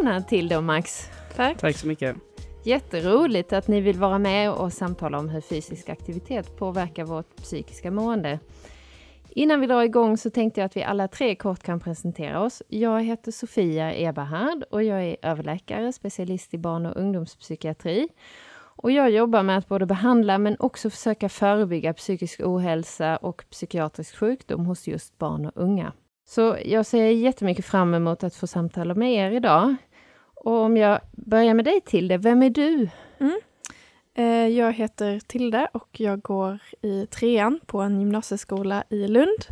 välkomna till då Max. Tack. Tack så mycket. Jätteroligt att ni vill vara med och samtala om hur fysisk aktivitet påverkar vårt psykiska mående. Innan vi drar igång så tänkte jag att vi alla tre kort kan presentera oss. Jag heter Sofia Eberhard och jag är överläkare, specialist i barn och ungdomspsykiatri. Och jag jobbar med att både behandla men också försöka förebygga psykisk ohälsa och psykiatrisk sjukdom hos just barn och unga. Så jag ser jättemycket fram emot att få samtala med er idag. Och om jag börjar med dig Tilde, vem är du? Mm. Eh, jag heter Tilde och jag går i trean på en gymnasieskola i Lund.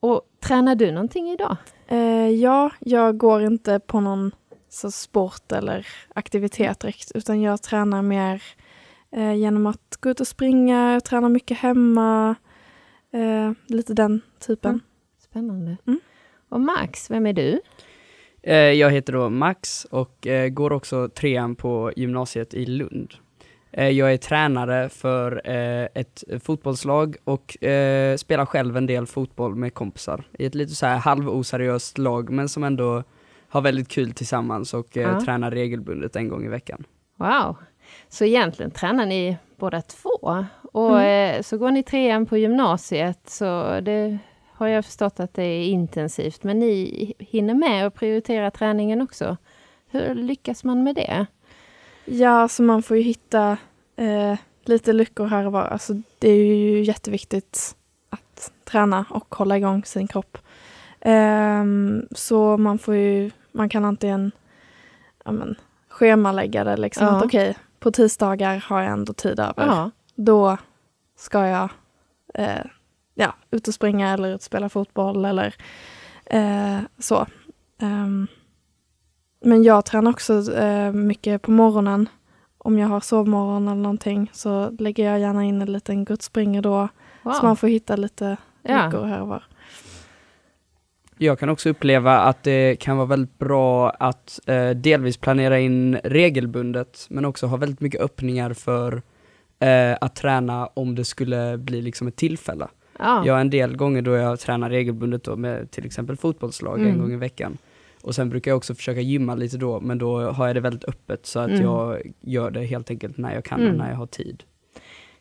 Och tränar du någonting idag? Eh, ja, jag går inte på någon så sport eller aktivitet direkt, utan jag tränar mer eh, genom att gå ut och springa, jag tränar mycket hemma, lite den typen. Mm. Spännande. Mm. Och Max, vem är du? Eh, jag heter då Max och eh, går också trean på gymnasiet i Lund. Eh, jag är tränare för ett fotbollslag och spelar själv en del fotboll med kompisar i ett lite så här halvoseriöst lag men som ändå har väldigt kul tillsammans och ja. tränar regelbundet en gång i veckan. Wow! Så egentligen tränar ni båda två och mm. så går ni trean på gymnasiet så det har jag förstått att det är intensivt, men ni hinner med att prioritera träningen också. Hur lyckas man med det? Ja, så man får ju hitta eh, lite lyckor här och var. Alltså, det är ju jätteviktigt att träna och hålla igång sin kropp. Eh, så man får ju, man kan antingen ja, men, schemalägga det liksom. Ja. Att okej, okay, på tisdagar har jag ändå tid över. Ja. Då ska jag eh, ja, ut och springa eller ut och spela fotboll eller eh, så. Um, men jag tränar också eh, mycket på morgonen. Om jag har sovmorgon eller någonting så lägger jag gärna in en liten guttspringer då. Wow. Så man får hitta lite ja. luckor här och var. Jag kan också uppleva att det kan vara väldigt bra att eh, delvis planera in regelbundet, men också ha väldigt mycket öppningar för eh, att träna om det skulle bli liksom ett tillfälle. Ja. Jag har en del gånger då jag tränar regelbundet då med till exempel fotbollslag mm. en gång i veckan. Och sen brukar jag också försöka gymma lite då, men då har jag det väldigt öppet så att mm. jag gör det helt enkelt när jag kan mm. och när jag har tid.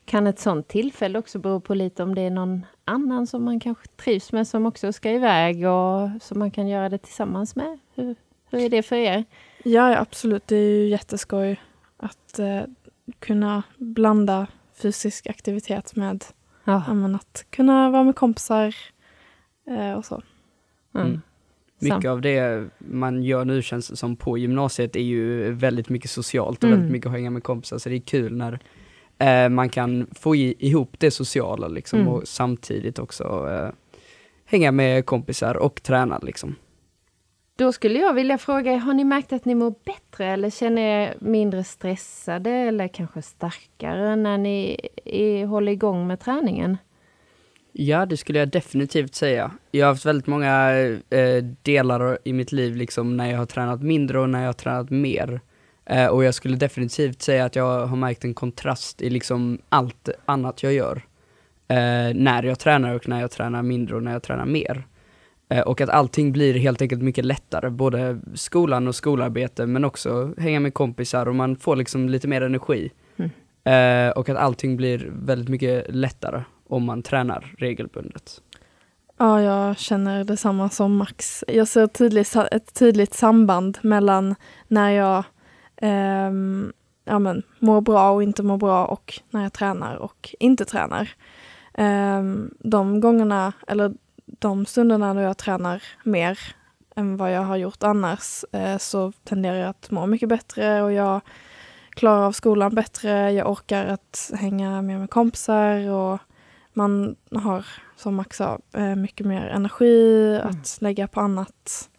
Kan ett sånt tillfälle också bero på lite om det är någon annan som man kanske trivs med som också ska iväg och som man kan göra det tillsammans med? Hur, hur är det för er? Ja, absolut. Det är ju jätteskoj att eh, kunna blanda fysisk aktivitet med Ja. men att kunna vara med kompisar eh, och så. Mm. mm. Mycket Sam. av det man gör nu känns som på gymnasiet är ju väldigt mycket socialt och mm. väldigt mycket att hänga med kompisar, så det är kul när eh, man kan få i, ihop det sociala liksom mm. och samtidigt också eh, hänga med kompisar och träna liksom. Då skulle jag vilja fråga, har ni märkt att ni mår bättre eller känner er mindre stressade eller kanske starkare när ni är, håller igång med träningen? Ja, det skulle jag definitivt säga. Jag har haft väldigt många eh, delar i mitt liv liksom när jag har tränat mindre och när jag har tränat mer. Eh, och jag skulle definitivt säga att jag har märkt en kontrast i liksom allt annat jag gör. Eh, när jag tränar och när jag tränar mindre och när jag tränar mer. Eh, och att allting blir helt enkelt mycket lättare, både skolan och skolarbete, men också hänga med kompisar och man får liksom lite mer energi. Mm. Eh, och att allting blir väldigt mycket lättare om man tränar regelbundet. Ja, jag känner detsamma som Max. Jag ser tydligt, ett tydligt samband mellan när jag eh, ja, men, mår bra och inte mår bra och när jag tränar och inte tränar. Eh, de gångerna, eller de stunderna då jag tränar mer än vad jag har gjort annars eh, så tenderar jag att må mycket bättre och jag klarar av skolan bättre. Jag orkar att hänga mer med kompisar och man har, som Max sa, eh, mycket mer energi mm. att lägga på annat.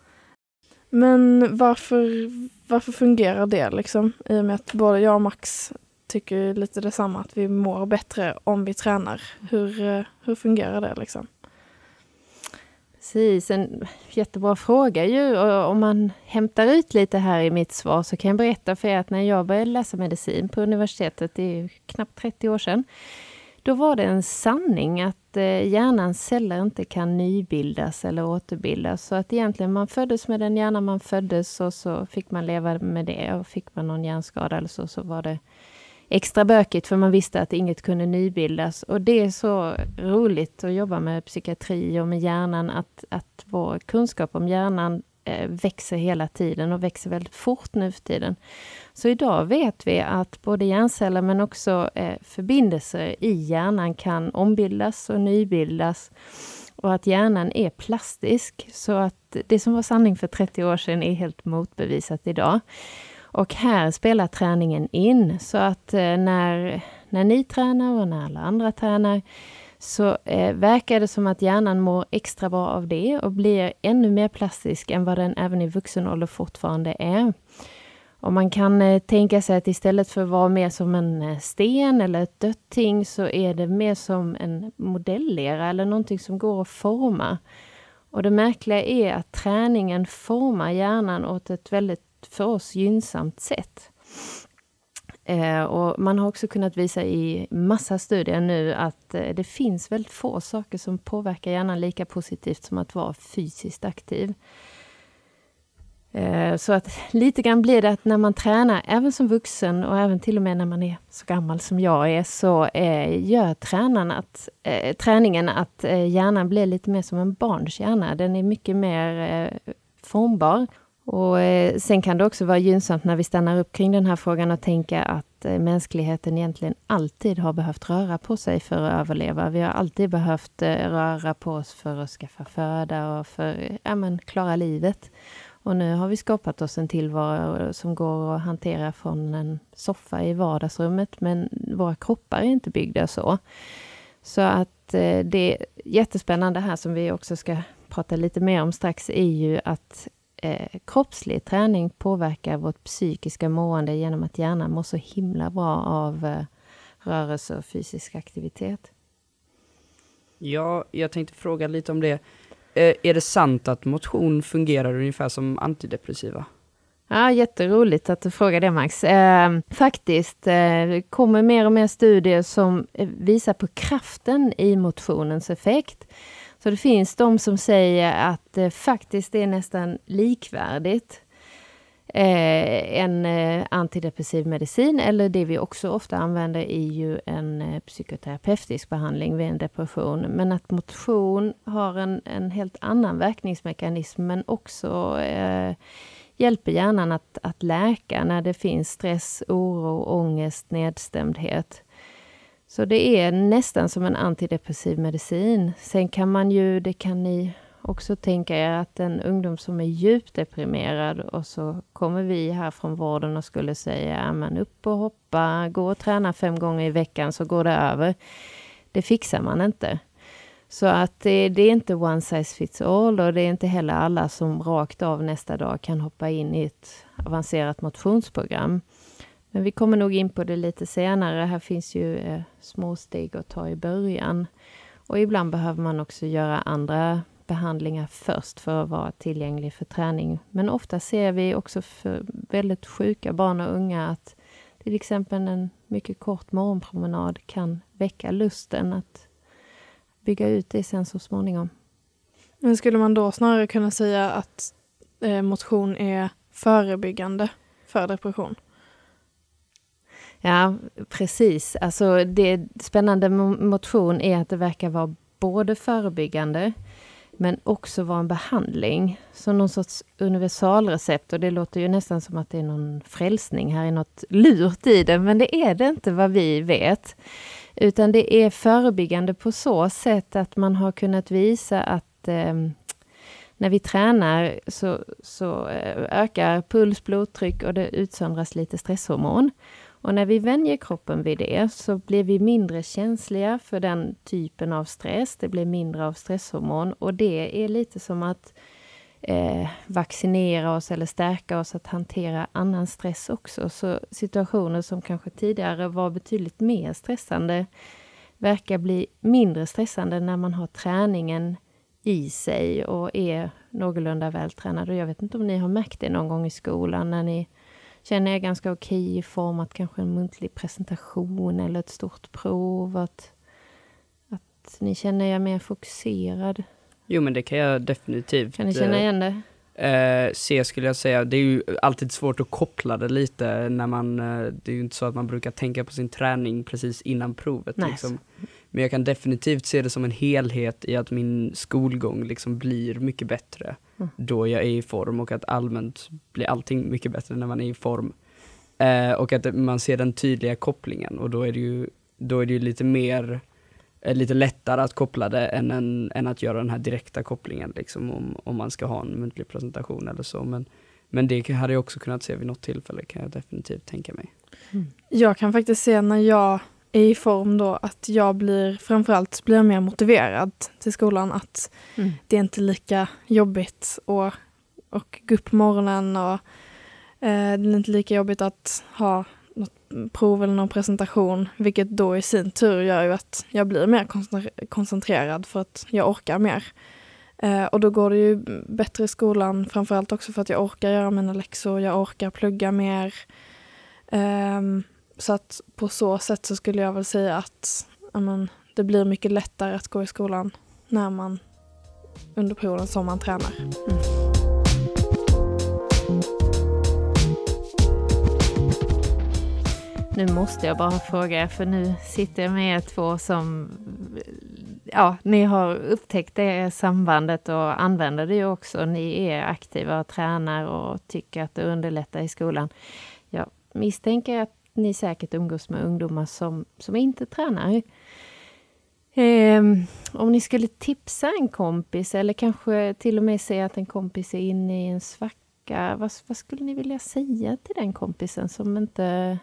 Men varför, varför fungerar det liksom? I och med att både jag och Max tycker lite detsamma, att vi mår bättre om vi tränar. Hur, eh, hur fungerar det liksom? Precis, en jättebra fråga ju. Och om man hämtar ut lite här i mitt svar så kan jag berätta för er att när jag började läsa medicin på universitetet, det är knappt 30 år sedan, Då var det en sanning att eh, hjärnans celler inte kan nybildas eller återbildas. Så att egentligen man föddes med den hjärna man föddes och så fick man leva med det. Och fick man någon hjärnskada eller så, så var det extra bökigt för man visste att inget kunde nybildas. Och det är så roligt att jobba med psykiatri och med hjärnan, att, att vår kunskap om hjärnan eh, växer hela tiden och växer väldigt fort nu för tiden. Så idag vet vi att både hjärnceller men också eh, förbindelser i hjärnan kan ombildas och nybildas och att hjärnan är plastisk. Så att det som var sanning för 30 år sedan är helt motbevisat idag. Och här spelar träningen in, så att eh, när, när ni tränar och när alla andra tränar så eh, verkar det som att hjärnan mår extra bra av det och blir ännu mer plastisk än vad den även i vuxen ålder fortfarande är. Och man kan eh, tänka sig att istället för att vara mer som en eh, sten eller ett dött ting så är det mer som en modellera eller någonting som går att forma. Och det märkliga är att träningen formar hjärnan åt ett väldigt för oss gynnsamt sätt. Eh, och man har också kunnat visa i massa studier nu att eh, det finns väldigt få saker som påverkar hjärnan lika positivt som att vara fysiskt aktiv. Eh, så att lite grann blir det att när man tränar, även som vuxen och även till och med när man är så gammal som jag är, så eh, gör tränaren att, eh, träningen att eh, hjärnan blir lite mer som en barns hjärna. Den är mycket mer formbar och eh, sen kan det också vara gynnsamt när vi stannar upp kring den här frågan och tänka att eh, mänskligheten egentligen alltid har behövt röra på sig för att överleva. Vi har alltid behövt eh, röra på oss för att skaffa föda och för ja, men, klara livet. Och nu har vi skapat oss en tillvaro som går att hantera från en soffa i vardagsrummet, men våra kroppar är inte byggda så. Så att det jättespännande här som vi också ska prata lite mer om strax är ju att eh, kroppslig träning påverkar vårt psykiska mående genom att hjärnan mår så himla bra av eh, rörelse och fysisk aktivitet. Ja, jag tänkte fråga lite om det. Eh, är det sant att motion fungerar ungefär som antidepressiva? Ja, jätteroligt att du frågar det Max. Eh, faktiskt eh, kommer mer och mer studier som eh, visar på kraften i motionens effekt. Så det finns de som säger att det faktiskt är nästan likvärdigt eh, en eh, antidepressiv medicin, eller det vi också ofta använder är ju en eh, psykoterapeutisk behandling vid en depression. Men att motion har en, en helt annan verkningsmekanism, men också eh, hjälper hjärnan att, att läka när det finns stress, oro, ångest, nedstämdhet. Så det är nästan som en antidepressiv medicin. Sen kan man ju, det kan ni också tänka er, att en ungdom som är djupt deprimerad och så kommer vi här från vården och skulle säga, men upp och hoppa, gå och träna fem gånger i veckan så går det över. Det fixar man inte. Så att det, det, är inte one size fits all och det är inte heller alla som rakt av nästa dag kan hoppa in i ett avancerat motionsprogram. Men vi kommer nog in på det lite senare. Här finns ju eh, små steg att ta i början. Och ibland behöver man också göra andra behandlingar först för att vara tillgänglig för träning. Men ofta ser vi också för väldigt sjuka barn och unga att till exempel en mycket kort morgonpromenad kan väcka lusten att bygga ut det sen så småningom. Men skulle man då snarare kunna säga att eh, motion är förebyggande för depression? Ja, precis. Alltså det spännande med motion är att det verkar vara både förebyggande men också vara en behandling. Som någon sorts universalrecept och det låter ju nästan som att det är någon frälsning här är något lurt i det, men det är det inte vad vi vet. Utan det är förebyggande på så sätt att man har kunnat visa att eh, när vi tränar så, så eh, ökar puls, blodtryck och det utsöndras lite stresshormon. Och när vi vänjer kroppen vid det så blir vi mindre känsliga för den typen av stress. Det blir mindre av stresshormon och det är lite som att eh, vaccinera oss eller stärka oss att hantera annan stress också. Så situationer som kanske tidigare var betydligt mer stressande verkar bli mindre stressande när man har träningen i sig och är någorlunda vältränad. Och jag vet inte om ni har märkt det någon gång i skolan när ni känner jag ganska okej i form att kanske en muntlig presentation eller ett stort prov. Att att ni känner er mer fokuserad? Jo men det kan jag definitivt. Kan ni känna eh, igen det? Eh, C skulle jag säga, det är ju alltid svårt att koppla det lite när man, eh, det är ju inte så att man brukar tänka på sin träning precis innan provet. Nej. Liksom. Men jag kan definitivt se det som en helhet i att min skolgång liksom blir mycket bättre Mm. då jag är i form och att allmänt blir allting mycket bättre när man är i form. Eh, och att man ser den tydliga kopplingen och då är det ju, då är det ju lite mer eh, lite lättare att koppla det än, en, än att göra den här direkta kopplingen liksom om, om man ska ha en muntlig presentation eller så. Men, men det hade jag också kunnat se vid något tillfälle kan jag definitivt tänka mig. Jag kan faktiskt se när jag i form då att jag blir framförallt blir jag mer motiverad till skolan. Att Mm. det är inte lika jobbigt att och gå upp på morgonen och eh, det är inte lika jobbigt att ha något prov eller någon presentation. Vilket då i sin tur gör ju att jag blir mer koncentrer- koncentrerad för att jag orkar mer. Eh, och då går det ju bättre i skolan framförallt också för att jag orkar göra mina läxor, jag orkar plugga mer. Ehm, så att på så sätt så skulle jag väl säga att amen, det blir mycket lättare att gå i skolan när man under perioden som man tränar. Mm. Nu måste jag bara fråga, för nu sitter jag med er två som... Ja, ni har upptäckt det sambandet och använder det ju också. Ni är aktiva och tränar och tycker att det underlättar i skolan. Jag misstänker att ni säkert umgås med ungdomar som, som inte tränar. Eh, om ni skulle tipsa en kompis eller kanske till och med säga att en kompis är inne i en svacka. Vad, vad skulle ni vilja säga till den kompisen som inte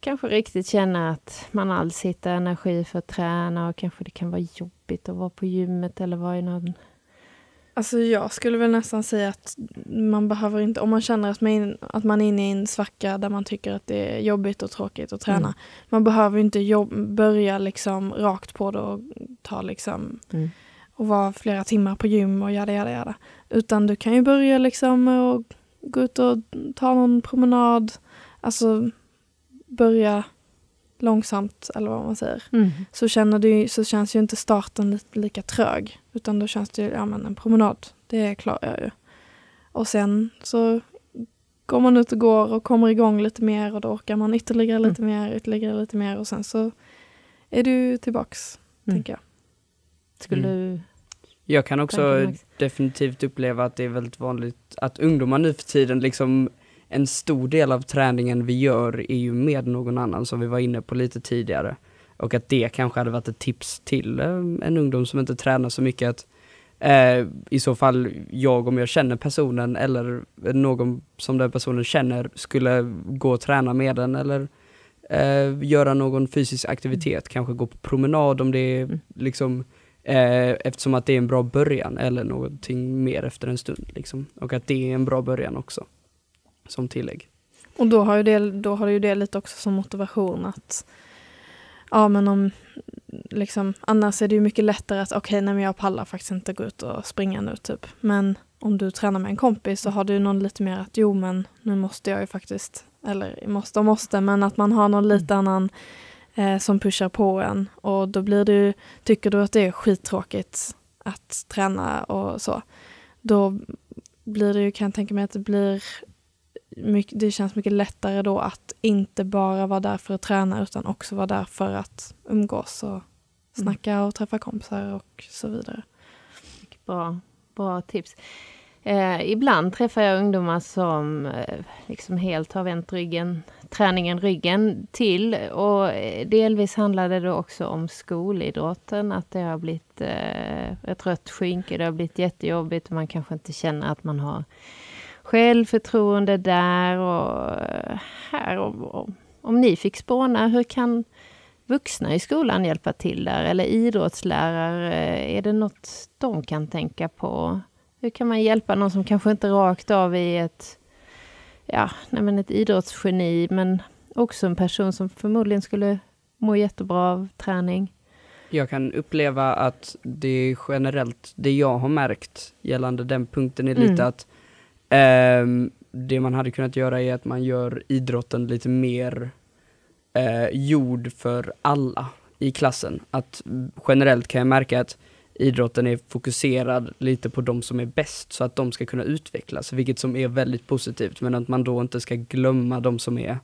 kanske riktigt känner att man alls hittar energi för att träna och kanske det kan vara jobbigt att vara på gymmet eller vara i någon... Alltså jag skulle väl nästan säga att man behöver inte, om man känner att man, att man är inne i en svacka där man tycker att det är jobbigt och tråkigt att träna. Mm. Man behöver inte jobb, börja liksom rakt på det och ta liksom Mm. och vara flera timmar på gym och jada jada jada. Utan du kan ju börja liksom att gå ut och ta någon promenad. Alltså börja långsamt eller vad man säger. Mm. Så, känner du, så känns ju inte starten lite lika trög. Utan då känns det ju, ja men en promenad, det klarar jag ju. Och sen så går man ut och går och kommer igång lite mer och då orkar man ytterligare lite mer, ytterligare lite mer och sen så är du tillbaks, Mm. tänker jag. Skulle Mm. du... Jag kan också definitivt uppleva att det är väldigt vanligt att ungdomar nu för tiden liksom en stor del av träningen vi gör är ju med någon annan som vi var inne på lite tidigare. Och att det kanske hade varit ett tips till eh, en ungdom som inte tränar så mycket att eh, i så fall jag om jag känner personen eller någon som den personen känner skulle gå och träna med den eller eh, göra någon fysisk aktivitet, kanske gå på promenad om det är Mm. liksom Eh, eftersom att det är en bra början eller någonting mer efter en stund. Liksom. Och att det är en bra början också. Som tillägg. Och då har ju det, då har ju det lite också som motivation att ja men om liksom annars är det ju mycket lättare att okej nej men jag pallar faktiskt inte gå ut och springa nu typ. Men om du tränar med en kompis så har du någon lite mer att jo men nu måste jag ju faktiskt eller måste och måste men att man har någon lite annan eh, som pushar på en och då blir ju, tycker du att det är skittråkigt att träna och så då blir det ju, kan jag tänka mig att det blir mycket, det känns mycket lättare då att inte bara vara där för att träna utan också vara där för att umgås och snacka och träffa kompisar och så vidare. Bra, bra tips. Eh, ibland träffar jag ungdomar som eh, liksom helt har vänt ryggen, träningen ryggen till och eh, delvis handlade det också om skolidrotten, att det har blivit eh, ett rött skynke, det har blivit jättejobbigt och man kanske inte känner att man har självförtroende där och eh, här. Och, och, om ni fick spåna, hur kan vuxna i skolan hjälpa till där? Eller idrottslärare, är det något de kan tänka på? Hur kan man hjälpa någon som kanske inte rakt av är ett, ja, nej men ett idrottsgeni, men också en person som förmodligen skulle må jättebra av träning? Jag kan uppleva att det generellt, det jag har märkt gällande den punkten är lite Mm. att Um, det man hade kunnat göra är att man gör idrotten lite mer eh, gjord för alla. i klassen. Att generellt kan jag märka att idrotten är fokuserad lite på de som är bäst så att de ska kunna utvecklas, vilket som är väldigt positivt, men att man då inte ska glömma de som är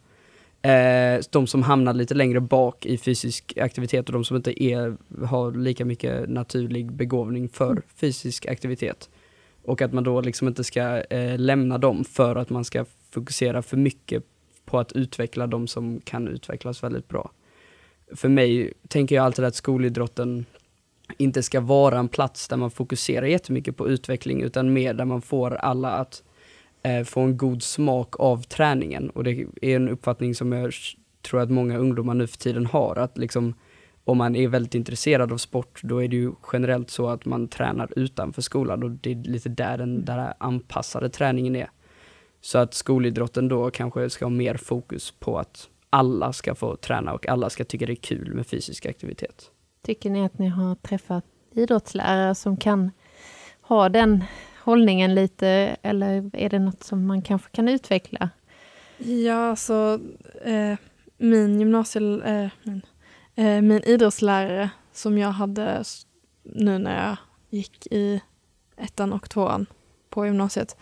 eh, de som hamnar lite längre bak i fysisk aktivitet och de som inte är, har lika mycket naturlig begåvning för fysisk aktivitet. Och att man då liksom inte ska eh, lämna dem för att man ska fokusera för mycket på att utveckla de som kan utvecklas väldigt bra. För mig tänker jag alltid att skolidrotten inte ska vara en plats där man fokuserar jättemycket på utveckling utan mer där man får alla att eh, få en god smak av träningen. Och det är en uppfattning som jag tror att många ungdomar nu för tiden har, att liksom om man är väldigt intresserad av sport, då är det ju generellt så att man tränar utanför skolan och det är lite där den där anpassade träningen är. Så att skolidrotten då kanske ska ha mer fokus på att alla ska få träna och alla ska tycka det är kul med fysisk aktivitet. Tycker ni att ni har träffat idrottslärare som kan ha den hållningen lite, eller är det något som man kanske kan utveckla? Ja, alltså eh, min gymnasie... Eh, min, Eh, min idrottslärare som jag hade nu när jag gick i ettan och tvåan på gymnasiet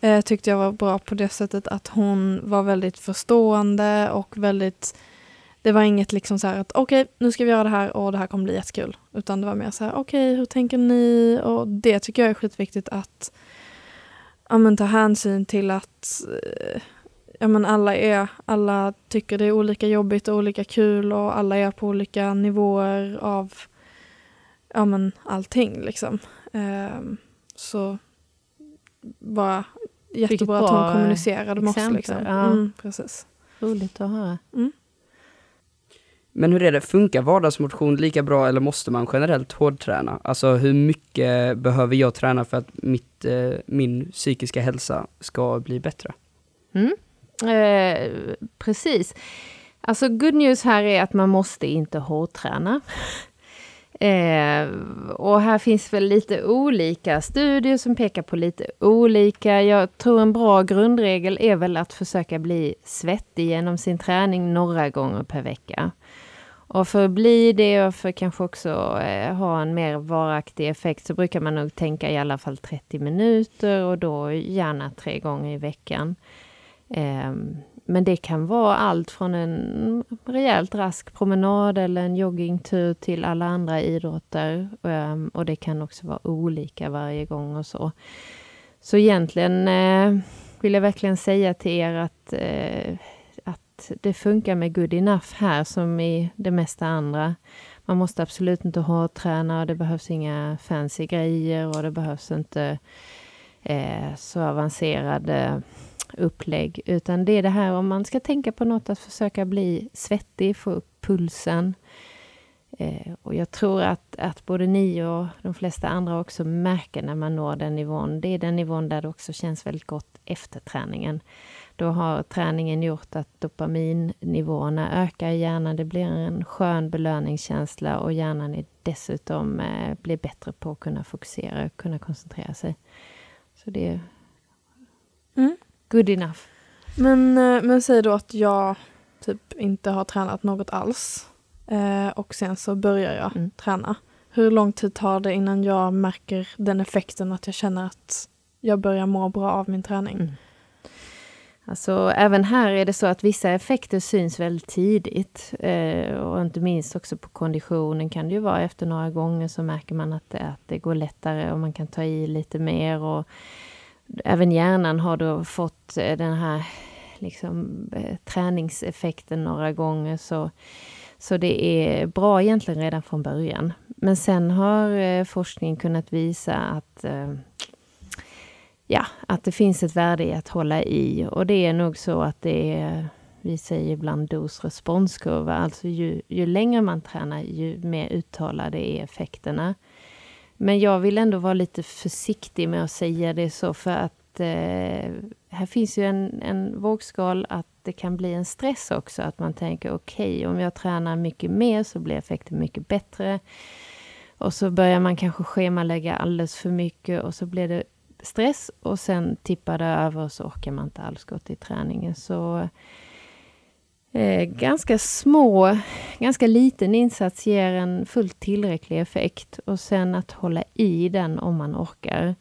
eh, tyckte jag var bra på det sättet att hon var väldigt förstående och väldigt det var inget liksom så här att okej, okay, nu ska vi göra det här och det här kommer bli jättekul. Utan det var mer så här, okej, okay, hur tänker ni? Och det tycker jag är skitviktigt att ja, men, ta hänsyn till att eh, ja, men alla, är, alla tycker det är olika jobbigt och olika kul och alla är på olika nivåer av ja, men, allting. Liksom. Um, så bara jättebra att hon kommunicerade med oss. Liksom. Ja. Mm, precis. Roligt att höra. Mm. Men hur är det, funkar vardagsmotion lika bra eller måste man generellt hårdträna? Alltså hur mycket behöver jag träna för att mitt, eh, min psykiska hälsa ska bli bättre? Mm. Eh, precis. Alltså good news här är att man måste inte hårdträna. Eh, och här finns väl lite olika studier som pekar på lite olika. Jag tror en bra grundregel är väl att försöka bli svettig genom sin träning några gånger per vecka. Och för att bli det och för kanske också eh, ha en mer varaktig effekt så brukar man nog tänka i alla fall 30 minuter och då gärna tre gånger i veckan. Ehm, men det kan vara allt från en rejält rask promenad eller en joggingtur till alla andra idrotter. Ehm, och det kan också vara olika varje gång och så. Så egentligen eh, vill jag verkligen säga till er att eh, att det funkar med good enough här som i det mesta andra. Man måste absolut inte hårdträna och det behövs inga fancy grejer och det behövs inte eh, så avancerade upplägg. Utan det är det här om man ska tänka på något att försöka bli svettig, få upp pulsen. Eh, och jag tror att, att både ni och de flesta andra också märker när man når den nivån. Det är den nivån där det också känns väldigt gott efter träningen. Då har träningen gjort att dopaminnivåerna ökar i hjärnan. Det blir en skön belöningskänsla och hjärnan är dessutom eh, blir bättre på att kunna fokusera och kunna koncentrera sig. Så det är mm good enough. Men, eh, men säg då att jag typ inte har tränat något alls eh, och sen så börjar jag mm. träna. Hur lång tid tar det innan jag märker den effekten att jag känner att jag börjar må bra av min träning? Mm. Alltså, även här är det så att vissa effekter syns väldigt tidigt. Eh, och inte minst också på konditionen kan det ju vara efter några gånger så märker man att det, att det går lättare och man kan ta i lite mer. Och även hjärnan har då fått eh, den här liksom, eh, träningseffekten några gånger. Så, så det är bra egentligen redan från början. Men sen har eh, forskningen kunnat visa att ja, att det finns ett värde i att hålla i. Och det är nog så att det är, vi säger ibland dos-responskurva, alltså ju, ju längre man tränar, ju mer uttalade är effekterna. Men jag vill ändå vara lite försiktig med att säga det så, för att eh, här finns ju en, en vågskal att det kan bli en stress också, att man tänker okej, okay, om jag tränar mycket mer så blir effekten mycket bättre. Och så börjar man kanske schemalägga alldeles för mycket och så blir det stress och sen tippar det över och så orkar man inte alls gå till träningen. Så eh, ganska små, ganska liten insats ger en fullt tillräcklig effekt och sen att hålla i den om man orkar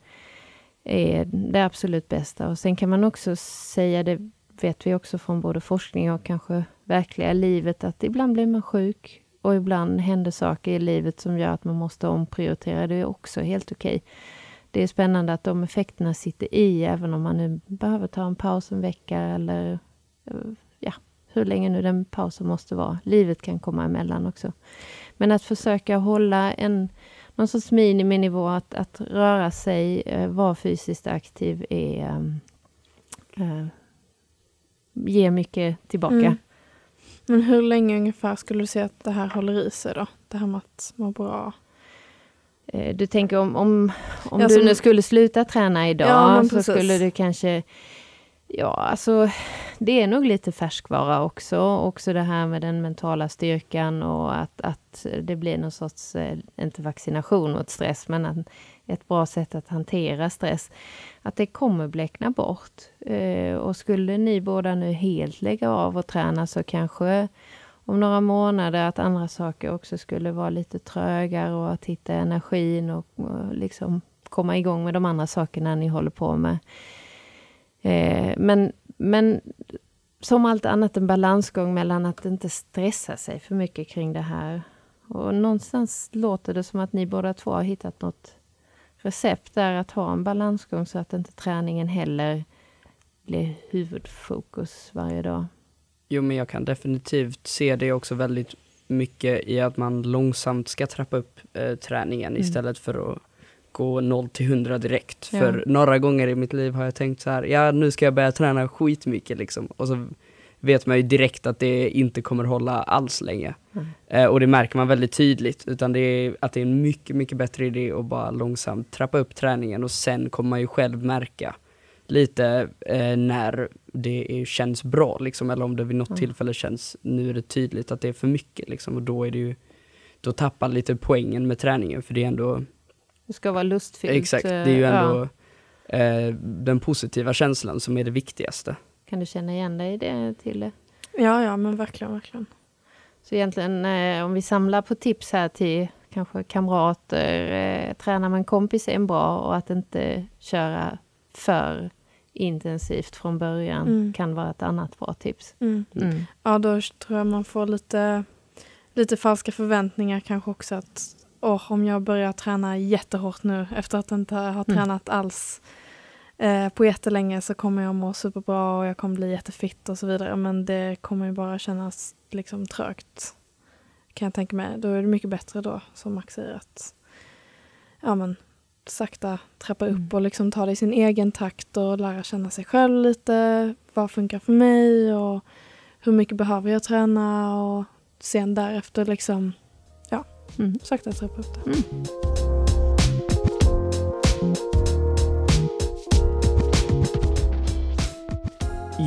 är det absolut bästa. Och sen kan man också säga, det vet vi också från både forskning och kanske verkliga livet, att ibland blir man sjuk och ibland händer saker i livet som gör att man måste omprioritera. Det är också helt okej. Okay. Det är spännande att de effekterna sitter i, även om man nu behöver ta en paus en vecka eller eh, ja, hur länge nu den pausen måste vara. Livet kan komma emellan också. Men att försöka hålla en någon sorts miniminivå att, att röra sig, eh, vara fysiskt aktiv är eh, ger mycket tillbaka. Mm. Men hur länge ungefär skulle du säga att det här håller i sig då? Det här med att må bra? Eh, du tänker om, om, om ja, du nu skulle sluta träna idag ja, så skulle du kanske Ja, alltså det är nog lite färskvara också. Också det här med den mentala styrkan och att, att det blir någon sorts, eh, inte vaccination mot stress, men ett bra sätt att hantera stress. Att det kommer bläckna bort. Eh, och skulle ni båda nu helt lägga av och träna så kanske om några månader att andra saker också skulle vara lite trögare och att hitta energin och, och liksom komma igång med de andra sakerna ni håller på med. Eh, men, men som allt annat en balansgång mellan att inte stressa sig för mycket kring det här. Och någonstans låter det som att ni båda två har hittat något recept där att ha en balansgång så att inte träningen heller blir huvudfokus varje dag. Jo, men jag kan definitivt se det också väldigt mycket i att man långsamt ska trappa upp eh, träningen mm. istället för att gå 0 till 100 direkt. Ja. För några gånger i mitt liv har jag tänkt så här, ja nu ska jag börja träna skitmycket liksom. Och så vet man ju direkt att det inte kommer hålla alls länge. Mm. Eh, och det märker man väldigt tydligt, utan det är att det är en mycket, mycket bättre idé att bara långsamt trappa upp träningen och sen kommer man ju själv märka lite eh, när det är, känns bra liksom, eller om det vid något mm. tillfälle känns, nu är det tydligt att det är för mycket liksom, och då är det ju, då tappar lite poängen med träningen för det är ändå det ska vara lustfyllt. Exakt, det är ju eh, ändå ja. eh, den positiva känslan som är det viktigaste. Kan du känna igen dig i det, Tille? Ja, ja, men verkligen, verkligen. Så egentligen, eh, om vi samlar på tips här till kanske kamrater, eh, träna med en kompis är en bra och att inte köra för intensivt från början mm. kan vara ett annat bra tips. Mm. Mm. Ja, då tror jag man får lite, lite falska förväntningar kanske också att oh, om jag börjar träna jättehårt nu efter att inte ha mm. tränat alls eh, på jättelänge så kommer jag må superbra och jag kommer bli jättefitt och så vidare. Men det kommer ju bara kännas liksom trögt. Kan jag tänka mig. Då är det mycket bättre då, som Max säger, att ja, men, sakta trappa upp mm. och liksom ta det i sin egen takt och lära känna sig själv lite. Vad funkar för mig och hur mycket behöver jag träna och sen därefter liksom Mm. Sakta trappa upp det. Mm.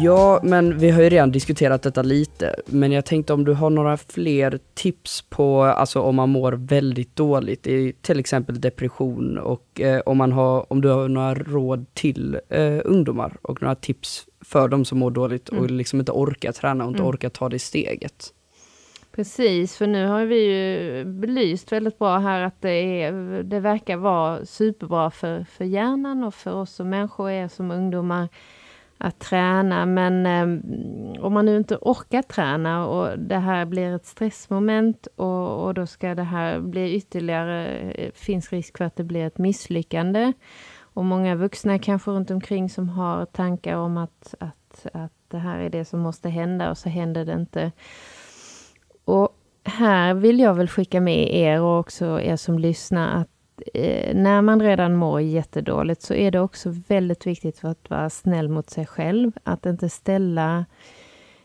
Ja, men vi har ju redan diskuterat detta lite, men jag tänkte om du har några fler tips på, alltså om man mår väldigt dåligt, i till exempel depression och eh, om, man har, om du har några råd till eh, ungdomar och några tips för de som mår dåligt och mm. liksom inte orkar träna och inte mm. orkar ta det steget. Precis, för nu har vi ju belyst väldigt bra här att det, är, det verkar vara superbra för, för hjärnan och för oss som människor är som ungdomar att träna. Men eh, om man nu inte orkar träna och det här blir ett stressmoment och, och då ska det här bli ytterligare, eh, finns risk för att det blir ett misslyckande. Och många vuxna kanske runt omkring som har tankar om att, att, att det här är det som måste hända och så händer det inte. Och här vill jag väl skicka med er och också er som lyssnar att eh, när man redan mår jättedåligt så är det också väldigt viktigt för att vara snäll mot sig själv. Att inte ställa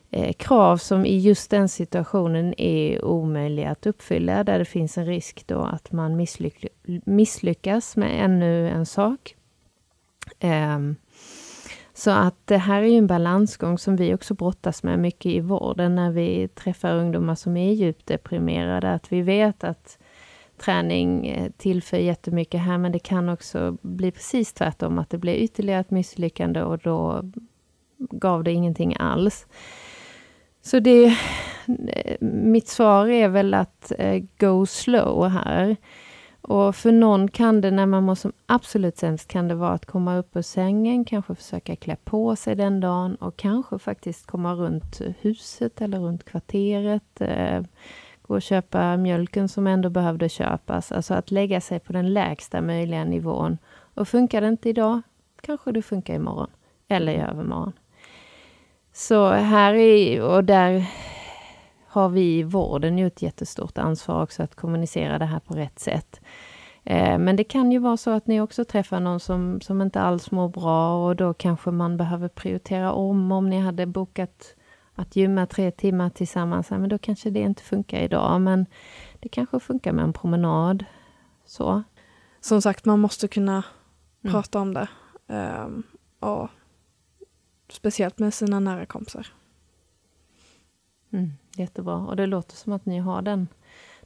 eh, krav som i just den situationen är omöjliga att uppfylla, där det finns en risk då att man misslyck misslyckas med ännu en sak. Um, så att det här är ju en balansgång som vi också brottas med mycket i vården när vi träffar ungdomar som är djupt deprimerade. Att vi vet att träning eh, tillför jättemycket här, men det kan också bli precis tvärtom, att det blir ytterligare ett misslyckande och då gav det ingenting alls. Så det, eh, mitt svar är väl att eh, go slow här. Och för någon kan det, när man mår som absolut sämst, kan det vara att komma upp ur sängen, kanske försöka klä på sig den dagen och kanske faktiskt komma runt huset eller runt kvarteret. Eh, gå och köpa mjölken som ändå behövde köpas. Alltså att lägga sig på den lägsta möjliga nivån. Och funkar det inte idag, kanske det funkar imorgon. Eller i övermorgon. Så här är, och där har vi i vården ju ett jättestort ansvar också att kommunicera det här på rätt sätt. Eh, men det kan ju vara så att ni också träffar någon som, som inte alls mår bra och då kanske man behöver prioritera om. Om ni hade bokat att gymma tre timmar tillsammans, men då kanske det inte funkar idag. Men det kanske funkar med en promenad. Så. Som sagt, man måste kunna mm. prata om det. Um, och speciellt med sina nära kompisar. Mm, jättebra. Och det låter som att ni har den,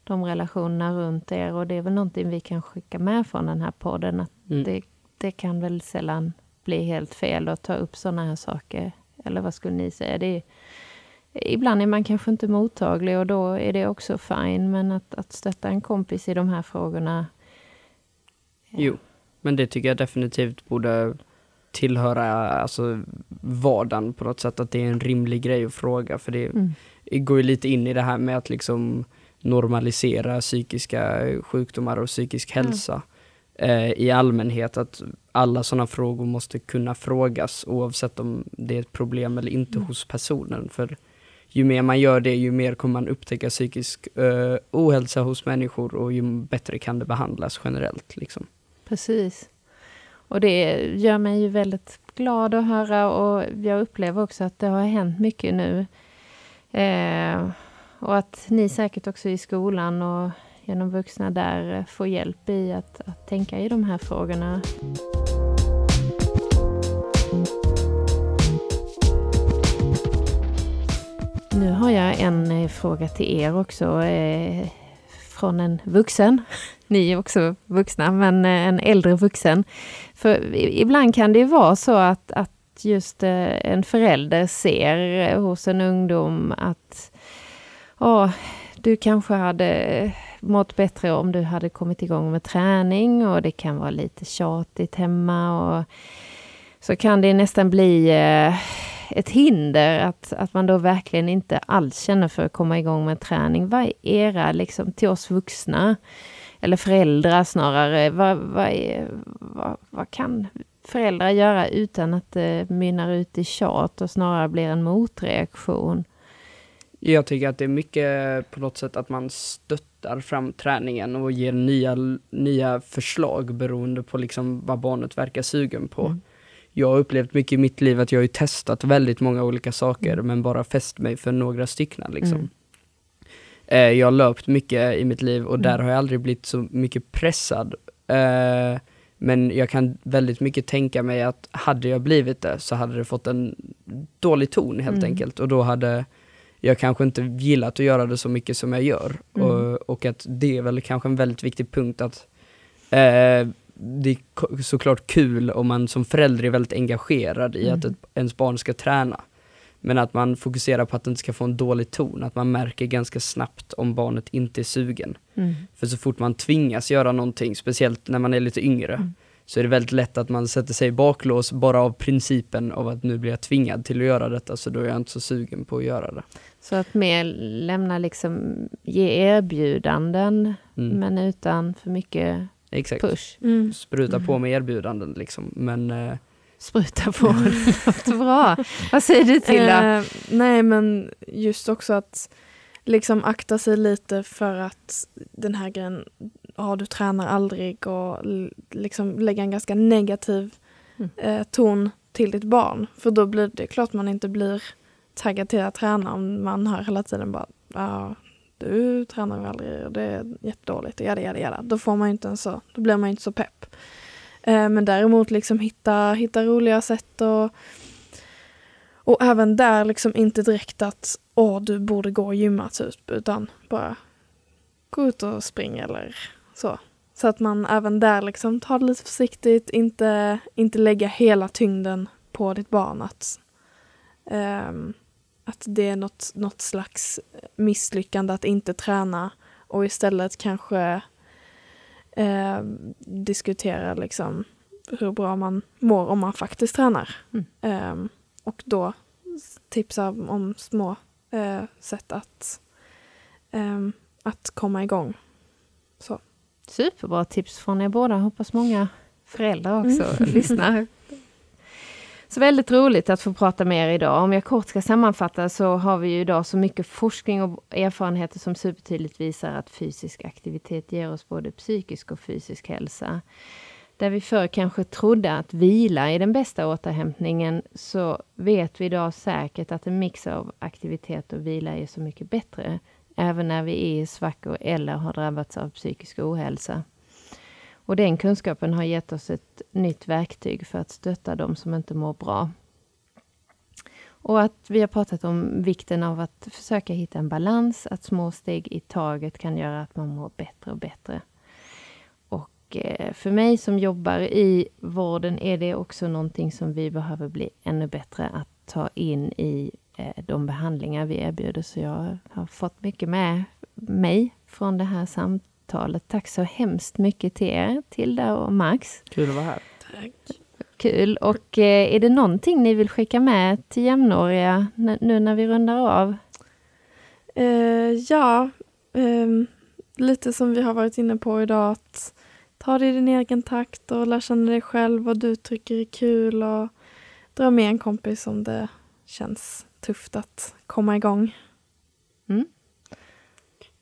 de relationerna runt er och det är väl någonting vi kan skicka med från den här podden. Att mm. det, det kan väl sällan bli helt fel att ta upp sådana här saker. Eller vad skulle ni säga? Det är, ibland är man kanske inte mottaglig och då är det också fine. Men att, att stötta en kompis i de här frågorna. Ja. Jo, men det tycker jag definitivt borde tillhöra alltså, vardagen på något sätt. Att det är en rimlig grej att fråga. För det, mm går ju lite in i det här med att liksom normalisera psykiska sjukdomar och psykisk mm. hälsa mm. eh, i allmänhet. Att alla sådana frågor måste kunna frågas oavsett om det är ett problem eller inte mm. hos personen. För ju mer man gör det, ju mer kommer man upptäcka psykisk eh, ohälsa hos människor och ju bättre kan det behandlas generellt. Liksom. Precis. Och det gör mig ju väldigt glad att höra och jag upplever också att det har hänt mycket nu Eh, och att ni säkert också i skolan och genom vuxna där får hjälp i att, att tänka i de här frågorna. Nu har jag en eh, fråga till er också, eh, från en vuxen. Ni är också vuxna, men eh, en äldre vuxen. För ibland kan det vara så att, att just eh, en förälder ser hos en ungdom att oh, du kanske hade mått bättre om du hade kommit igång med träning och det kan vara lite tjatigt hemma. Och så kan det nästan bli eh, ett hinder att, att man då verkligen inte alls känner för att komma igång med träning. Vad är era, liksom till oss vuxna, eller föräldrar snarare, vad, vad, är, vad, vad kan föräldrar göra utan att eh, det mynnar ut i tjat och snarare blir en motreaktion? Jag tycker att det är mycket på något sätt att man stöttar fram träningen och ger nya, nya förslag beroende på liksom vad barnet verkar sugen på. Mm. Jag har upplevt mycket i mitt liv att jag har testat väldigt många olika saker mm. men bara fäst mig för några stycken. Liksom. Mm. Eh, jag har löpt mycket i mitt liv och mm. där har jag aldrig blivit så mycket pressad. Eh, men jag kan väldigt mycket tänka mig att hade jag blivit det så hade det fått en dålig ton helt mm. enkelt och då hade jag kanske inte gillat att göra det så mycket som jag gör. Mm. Och, och, att det är väl kanske en väldigt viktig punkt att eh, det är såklart kul om man som förälder är väldigt engagerad i mm. att ett, ens barn ska träna. Men att man fokuserar på att det inte ska få en dålig ton, att man märker ganska snabbt om barnet inte är sugen. Mm. För så fort man tvingas göra någonting, speciellt när man är lite yngre, mm. Så är det väldigt lätt att man sätter sig i baklås bara av principen av att nu blir jag tvingad till att göra detta, så då är jag inte så sugen på att göra det. Så att mer lämna liksom, ge erbjudanden, mm. men utan för mycket Exakt. push. Mm. Spruta på med erbjudanden liksom, men eh, spruta på. Det låter bra. Vad säger du till eh, Nej men just också att liksom akta sig lite för att den här grejen, ja du tränar aldrig och liksom lägga en ganska negativ mm. eh, ton till ditt barn. För då blir det klart man inte blir taggad till att träna om man hör hela tiden bara ja, du tränar ju aldrig och det är jättedåligt, jada, jada, jada. Då får man inte en så, då blir man inte så pepp. Eh, men däremot liksom hitta, hitta roliga sätt och, och även där liksom inte direkt att åh, du borde gå och gymma typ, utan bara gå ut och springa eller så. Så att man även där liksom tar det lite försiktigt, inte, inte lägga hela tyngden på ditt barn. Att, um, att det är något, något slags misslyckande att inte träna och istället kanske eh, diskutera liksom hur bra man mår om man faktiskt tränar. Mm. Eh, och då tipsa om små eh, sätt att, eh, att komma igång. Så. Superbra tips från er båda. Hoppas många föräldrar också Mm. lyssnar. Så väldigt roligt att få prata med er idag. Om jag kort ska sammanfatta så har vi ju idag så mycket forskning och erfarenheter som supertydligt visar att fysisk aktivitet ger oss både psykisk och fysisk hälsa. Där vi förr kanske trodde att vila är den bästa återhämtningen så vet vi idag säkert att en mix av aktivitet och vila är så mycket bättre. Även när vi är i svackor eller har drabbats av psykisk ohälsa. Och den kunskapen har gett oss ett nytt verktyg för att stötta de som inte mår bra. Och att vi har pratat om vikten av att försöka hitta en balans, att små steg i taget kan göra att man mår bättre och bättre. Och eh, för mig som jobbar i vården är det också någonting som vi behöver bli ännu bättre att ta in i de behandlingar vi erbjuder. Så jag har fått mycket med mig från det här samtalet. Tack så hemskt mycket till er, Tilda och Max. Kul att vara här. Kul. Och eh, är det någonting ni vill skicka med till jämnåriga nu när vi rundar av? Eh, ja, ehm, lite som vi har varit inne på idag. Att ta det i din egen takt och lära känna dig själv, vad du tycker är kul och dra med en kompis om det känns tufft att komma igång.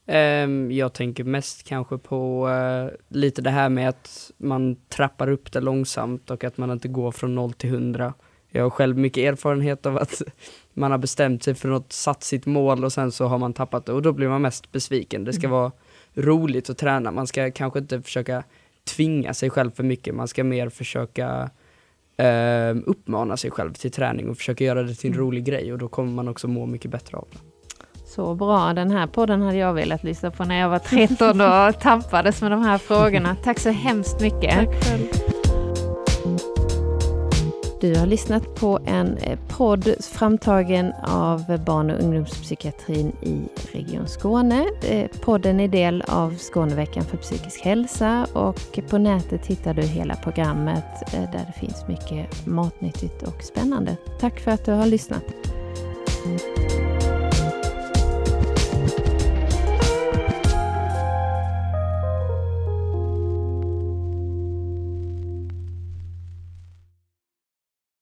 Ehm, jag tänker mest kanske på eh, lite det här med att man trappar upp det långsamt och att man inte går från 0 till 100. Jag har själv mycket erfarenhet av att man har bestämt sig för något, satt sitt mål och sen så har man tappat det och då blir man mest besviken. Det ska Mm. vara roligt att träna, man ska kanske inte försöka tvinga sig själv för mycket, man ska mer försöka eh, uppmana sig själv till träning och försöka göra det till en Mm. rolig grej och då kommer man också må mycket bättre av det. Så bra. Den här podden hade jag velat lyssna på när jag var 13 och tampades med de här frågorna. Tack så hemskt mycket. Du har lyssnat på en eh, podd framtagen av barn och ungdomspsykiatrin i Region Skåne. Eh, podden är del av Skåneveckan för psykisk hälsa och på nätet hittar du hela programmet eh, där det finns mycket matnyttigt och spännande. Tack för att du har lyssnat.